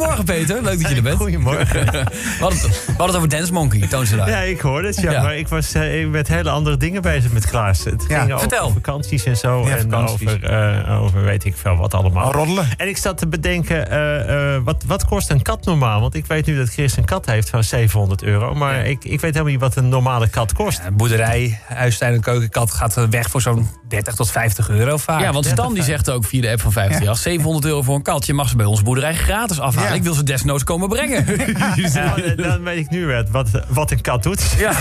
Goedemorgen, Peter. Leuk dat je er bent. Goedemorgen. We hadden, het- we hadden het over Dance Monkey, Toon ze daar. Ja, ik hoorde het. Ja, Ja. Maar ik was eh, ik met hele andere dingen bezez met Klaas. Het Ja. ging over Vertel. vakanties en zo. Ja, en vakanties. over, eh, over weet ik veel wat allemaal. Al roddelen. En ik zat te bedenken, eh, eh, wat, wat kost een kat normaal? Want ik weet nu dat Chris een kat heeft van 700 euro. Maar ik, ik weet helemaal niet wat een normale kat kost. Een boerderij, huistuin en keukenkat gaat weg voor zo'n 30 tot 50 euro vaak. Ja, want Stan die zegt ook via de app van 50 jaar 700 euro voor een kat. Je mag ze bij ons boerderij gratis afhalen. Ja. Ik wil ze desnoods komen brengen. Ja, dan weet ik nu weer wat, wat een kat doet. Ja.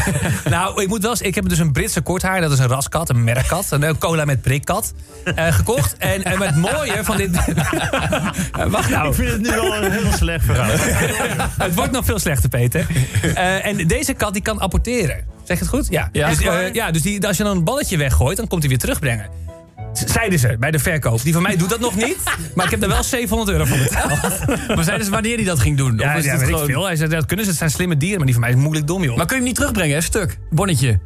Nou, ik moet wel eens, ik heb dus een Britse korthaar. Dat is een raskat, een merkkat. Een eh, cola met prikkat eh, gekocht. En, en het mooie van dit... Eh, Wacht nou. Ik vind het nu wel een heel slecht verhaal. Het wordt nog veel slechter, Peter. Eh, en deze kat die kan apporteren. Zeg het goed? Ja. Ja. dus, eh, ja, dus die, als je dan een balletje weggooit, dan komt hij weer terugbrengen. Zeiden ze bij de verkoop. Die van mij doet dat nog niet. Maar ik heb daar wel 700 euro voor betaald. Maar zeiden ze wanneer hij dat ging doen? Ja, of is ja het weet ik veel. Hij zei, dat kunnen ze. Het zijn slimme dieren. Maar die van mij is moeilijk dom, joh. Maar kun je hem niet terugbrengen, hè? Stuk. Bonnetje.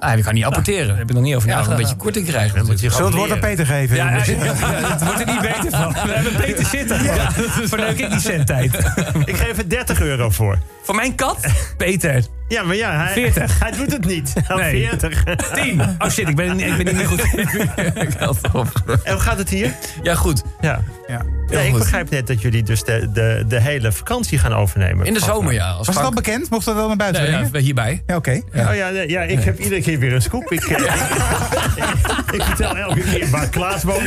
Ah, je kan niet apporteren. daar heb ik nog niet over ja, een beetje korting krijgen. Dan moet je Zullen we het woord aan Peter geven? Ja, ja, ja, het wordt er niet beter van. We hebben Peter zitten. Ja. Verleuk ik die centtijd. Ik geef er 30 euro voor. Voor mijn kat? Peter. Ja, maar ja, hij, 40. hij doet het niet. Al Nee. 40. 10. Oh shit, ik ben, ik ben niet meer goed. En hoe gaat het hier? Ja, goed. Ja. Ja. Ja, ik begrijp net dat jullie dus de, de, de hele vakantie gaan overnemen. In de zomer, ja. Als Was het al Frank- bekend? Mocht dat wel naar buiten Nee, brengen? ja, hierbij. Ja, oké. Oh ja, nee, ja, ik heb iedere keer weer een scoop. Ik, eh, ik, ik vertel elke keer waar Klaas woont.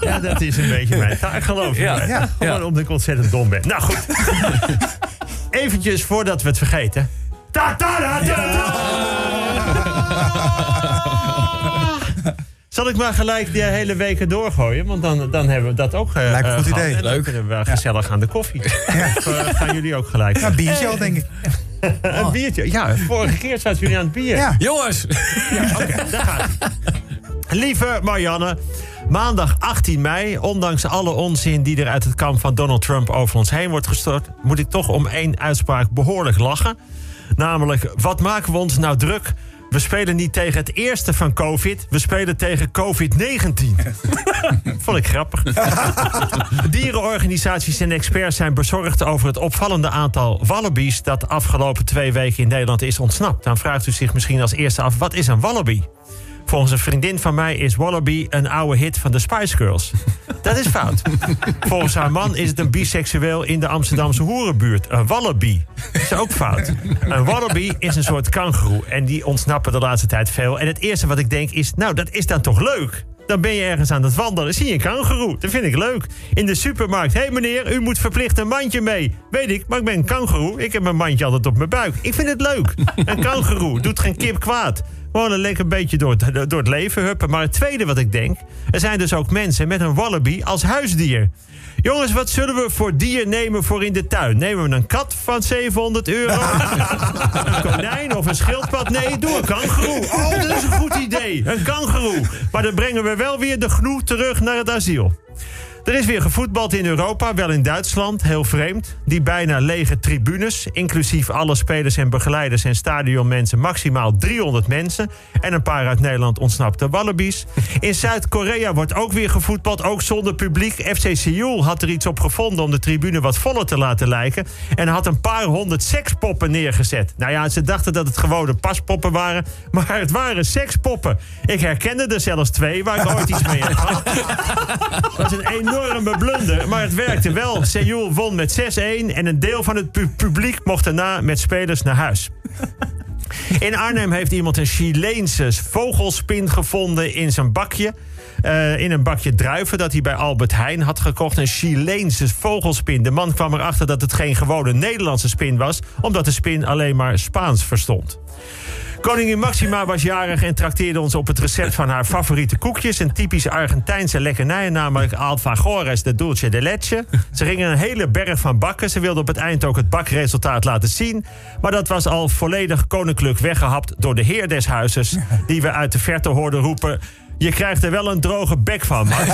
Ja, dat is een beetje mijn taak, geloof ik. Ja, ja. Gewoon omdat ik ontzettend dom ben. Nou goed. Eventjes voordat we het vergeten. Ta -ta -da -da -da. Zal ik maar gelijk de hele weken doorgooien? Want dan, dan hebben we dat ook eh, Lijkt me een eh, goed gehad. idee. En dan Leuk. kunnen we gezellig aan de koffie. Of, eh, gaan jullie ook gelijk? Ja, biertje al, denk ik. Een biertje. Ja, vorige keer zaten jullie aan het bier. Ja. Jongens! Lieve Marianne, maandag 18 mei, ondanks alle onzin die er uit het kamp van Donald Trump over ons heen wordt gestort, moet ik toch om één uitspraak behoorlijk lachen. Namelijk, wat maken we ons nou druk? We spelen niet tegen het eerste van COVID, we spelen tegen COVID-19. Vond ik grappig. Dierenorganisaties en experts zijn bezorgd over het opvallende aantal wallabies dat afgelopen twee weken in Nederland is ontsnapt. Dan vraagt u zich misschien als eerste af, wat is een wallaby? Volgens een vriendin van mij is Wallaby een oude hit van de Spice Girls. Dat is fout. Volgens haar man is het een biseksueel in de Amsterdamse hoerenbuurt. Een wallaby. Dat is ook fout. Een wallaby is een soort kangoeroe. En die ontsnappen de laatste tijd veel. En het eerste wat ik denk is, nou, dat is dan toch leuk? Dan ben je ergens aan het wandelen, zie je een kangoeroe. Dat vind ik leuk. In de supermarkt, hé hey meneer, u moet verplicht een mandje mee. Weet ik, maar ik ben een kangoeroe. Ik heb mijn mandje altijd op mijn buik. Ik vind het leuk. Een kangoeroe doet geen kip kwaad. Gewoon een lekker beetje door het, door het leven huppen. Maar het tweede wat ik denk... er zijn dus ook mensen met een wallaby als huisdier. Jongens, wat zullen we voor dier nemen voor in de tuin? Nemen we een kat van 700 euro? een konijn of een schildpad? Nee, doe een kangeroe. Oh, dat is een goed idee. Een kangeroe. Maar dan brengen we wel weer de gnoe terug naar het asiel. Er is weer gevoetbald in Europa, wel in Duitsland, heel vreemd. Die bijna lege tribunes, inclusief alle spelers en begeleiders en stadionmensen, maximaal 300 mensen. En een paar uit Nederland ontsnapte wallabies. In Zuid-Korea wordt ook weer gevoetbald, ook zonder publiek. FC Seoul had er iets op gevonden om de tribune wat voller te laten lijken. En had een paar honderd sekspoppen neergezet. Nou ja, ze dachten dat het gewone paspoppen waren, maar het waren sekspoppen. Ik herkende er zelfs twee waar ik ooit iets mee gehad. Dat was een enorme blunder, maar het werkte wel. Seoul won met 6-1 en een deel van het pu- publiek mocht daarna met spelers naar huis. In Arnhem heeft iemand een Chileense vogelspin gevonden in zijn bakje. Eh, in een bakje druiven dat hij bij Albert Heijn had gekocht. Een Chileense vogelspin. De man kwam erachter dat het geen gewone Nederlandse spin was... omdat de spin alleen maar Spaans verstond. Koningin Maxima was jarig en trakteerde ons op het recept van haar favoriete koekjes. Een typisch Argentijnse lekkernij, namelijk alfajores de dulce de leche. Ze gingen een hele berg van bakken. Ze wilde op het eind ook het bakresultaat laten zien. Maar dat was al volledig koninklijk weggehapt door de heer des huizes... die we uit de verte hoorden roepen... Je krijgt er wel een droge bek van, Max.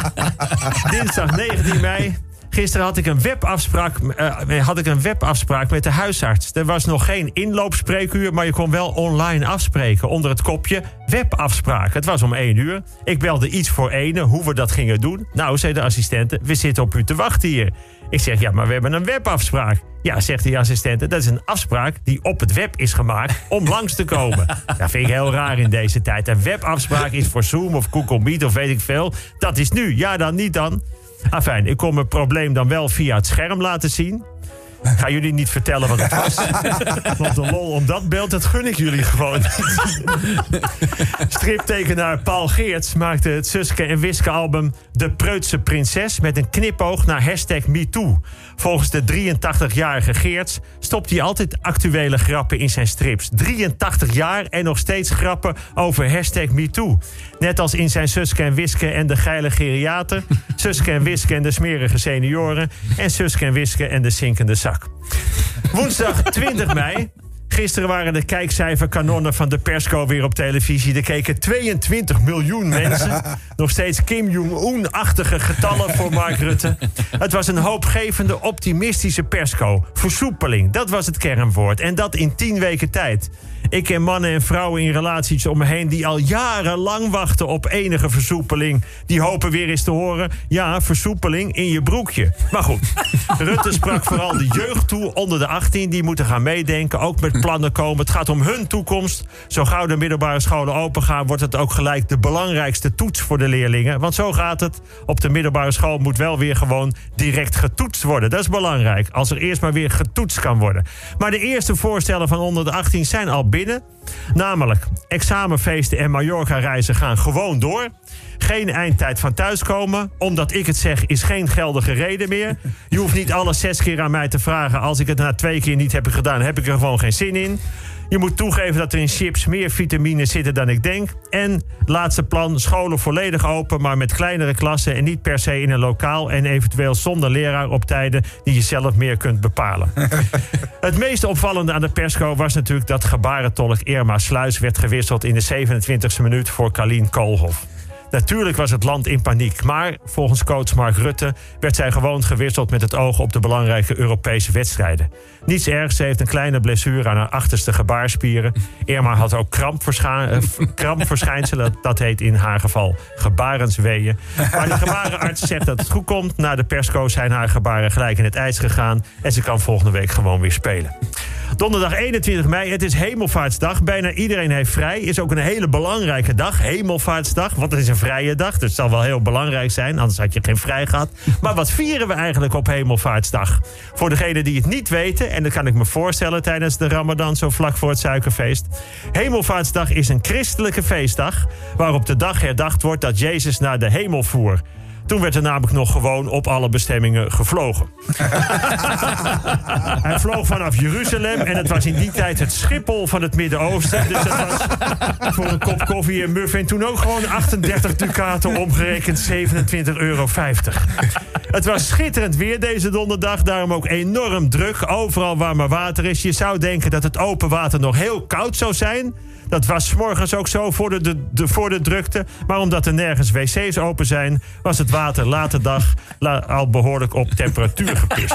Dinsdag 19 mei. Gisteren had ik, een webafspraak, eh, had ik een webafspraak met de huisarts. Er was nog geen inloopspreekuur, maar je kon wel online afspreken onder het kopje webafspraak. Het was om één uur. Ik belde iets voor ene hoe we dat gingen doen. Nou, zei de assistente, we zitten op u te wachten hier. Ik zeg, ja, maar we hebben een webafspraak. Ja, zegt die assistente, dat is een afspraak die op het web is gemaakt om langs te komen. Dat vind ik heel raar in deze tijd. Een webafspraak is voor Zoom of Google Meet of weet ik veel. Dat is nu. Ja, dan niet dan. Afijn, ik kon mijn probleem dan wel via het scherm laten zien. Ik ga jullie niet vertellen wat het was. Want de lol om dat beeld, dat gun ik jullie gewoon. Striptekenaar Paul Geerts maakte het Suske en Wiske album De Preutse Prinses... met een knipoog naar hashtag MeToo. Volgens de 83-jarige Geerts stopt hij altijd actuele grappen in zijn strips. 83 jaar en nog steeds grappen over hashtag MeToo. Net als in zijn Suske en Wiske en de geile geriater... Suske en Wiske en de smerige senioren... en Suske en Wiske en de zinkende zak. Woensdag 20 mei. Gisteren waren de kijkcijferkanonnen van de persco weer op televisie. Er keken 22 miljoen mensen. Nog steeds Kim Jong-un-achtige getallen voor Mark Rutte. Het was een hoopgevende, optimistische persco. Versoepeling, dat was het kernwoord. En dat in 10 weken tijd. Ik ken mannen en vrouwen in relaties om me heen die al jarenlang wachten op enige versoepeling. Die hopen weer eens te horen: ja, versoepeling in je broekje. Maar goed, Rutte sprak vooral de jeugd toe onder de 18. Die moeten gaan meedenken, ook met plannen komen. Het gaat om hun toekomst. Zo gauw de middelbare scholen open gaan, wordt het ook gelijk de belangrijkste toets voor de leerlingen. Want zo gaat het. Op de middelbare school moet wel weer gewoon direct getoetst worden. Dat is belangrijk. Als er eerst maar weer getoetst kan worden. Maar de eerste voorstellen van onder de 18 zijn al binnen. Namelijk, examenfeesten en Mallorca-reizen gaan gewoon door. Geen eindtijd van thuiskomen. Omdat ik het zeg, is geen geldige reden meer. Je hoeft niet alle zes keer aan mij te vragen. Als ik het na twee keer niet heb gedaan, heb ik er gewoon geen zin in. Je moet toegeven dat er in chips meer vitamines zitten dan ik denk. En laatste plan, scholen volledig open, maar met kleinere klassen... en niet per se in een lokaal en eventueel zonder leraar op tijden... die je zelf meer kunt bepalen. Het meest opvallende aan de persco was natuurlijk... dat gebarentolk Irma Sluis werd gewisseld in de 27e minuut... voor Kalien Koolhof. Natuurlijk was het land in paniek, maar volgens coach Mark Rutte werd zij gewoon gewisseld met het oog op de belangrijke Europese wedstrijden. Niets ergs, ze heeft een kleine blessure aan haar achterste gebaarspieren. Irma had ook krampverscha- eh, krampverschijnselen, dat heet in haar geval gebarensweeën. Maar de gebarenarts zegt dat het goed komt. Na de persco zijn haar gebaren gelijk in het ijs gegaan en ze kan volgende week gewoon weer spelen. Donderdag 21 mei, het is Hemelvaartsdag. Bijna iedereen heeft vrij. Is ook een hele belangrijke dag, Hemelvaartsdag. Want het is een vrije dag, dus het zal wel heel belangrijk zijn. Anders had je geen vrij gehad. Maar wat vieren we eigenlijk op Hemelvaartsdag? Voor degenen die het niet weten, en dat kan ik me voorstellen tijdens de Ramadan, zo vlak voor het suikerfeest. Hemelvaartsdag is een christelijke feestdag. Waarop de dag herdacht wordt dat Jezus naar de hemel voer. Toen werd er namelijk nog gewoon op alle bestemmingen gevlogen. Hij vloog vanaf Jeruzalem en het was in die tijd het Schiphol van het Midden-Oosten. Dus het was voor een kop koffie en muffin toen ook gewoon 38 ducaten omgerekend 27,50 euro. Het was schitterend weer deze donderdag, daarom ook enorm druk. Overal waar maar water is. Je zou denken dat het open water nog heel koud zou zijn. Dat was 's morgens ook zo voor de, de, de- voor de drukte. Maar omdat er nergens wc's open zijn, was het water later dag la- al behoorlijk op temperatuur gepist.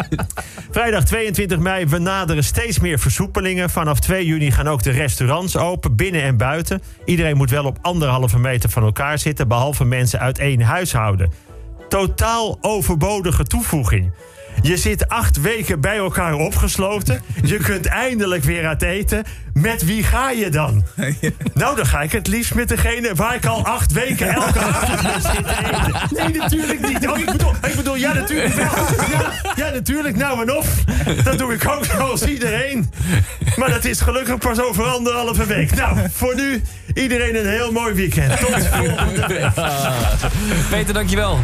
Vrijdag 22 mei, we naderen steeds meer versoepelingen. Vanaf 2 juni gaan ook de restaurants open, binnen en buiten. Iedereen moet wel op anderhalve meter van elkaar zitten, behalve mensen uit één huishouden. Totaal overbodige toevoeging. Je zit acht weken bij elkaar opgesloten. Je kunt eindelijk weer uit eten. Met wie ga je dan? Nou, dan ga ik het liefst met degene waar ik al acht weken elke avond mee zit te eten. Nee, natuurlijk niet. Oh, ik, bedoel, ik bedoel, ja, natuurlijk wel. Ja, ja, natuurlijk. Nou en of. Dat doe ik ook zoals iedereen. Maar dat is gelukkig pas over anderhalve week. Nou, voor nu iedereen een heel mooi weekend. Tot volgende week. Peter, dankjewel.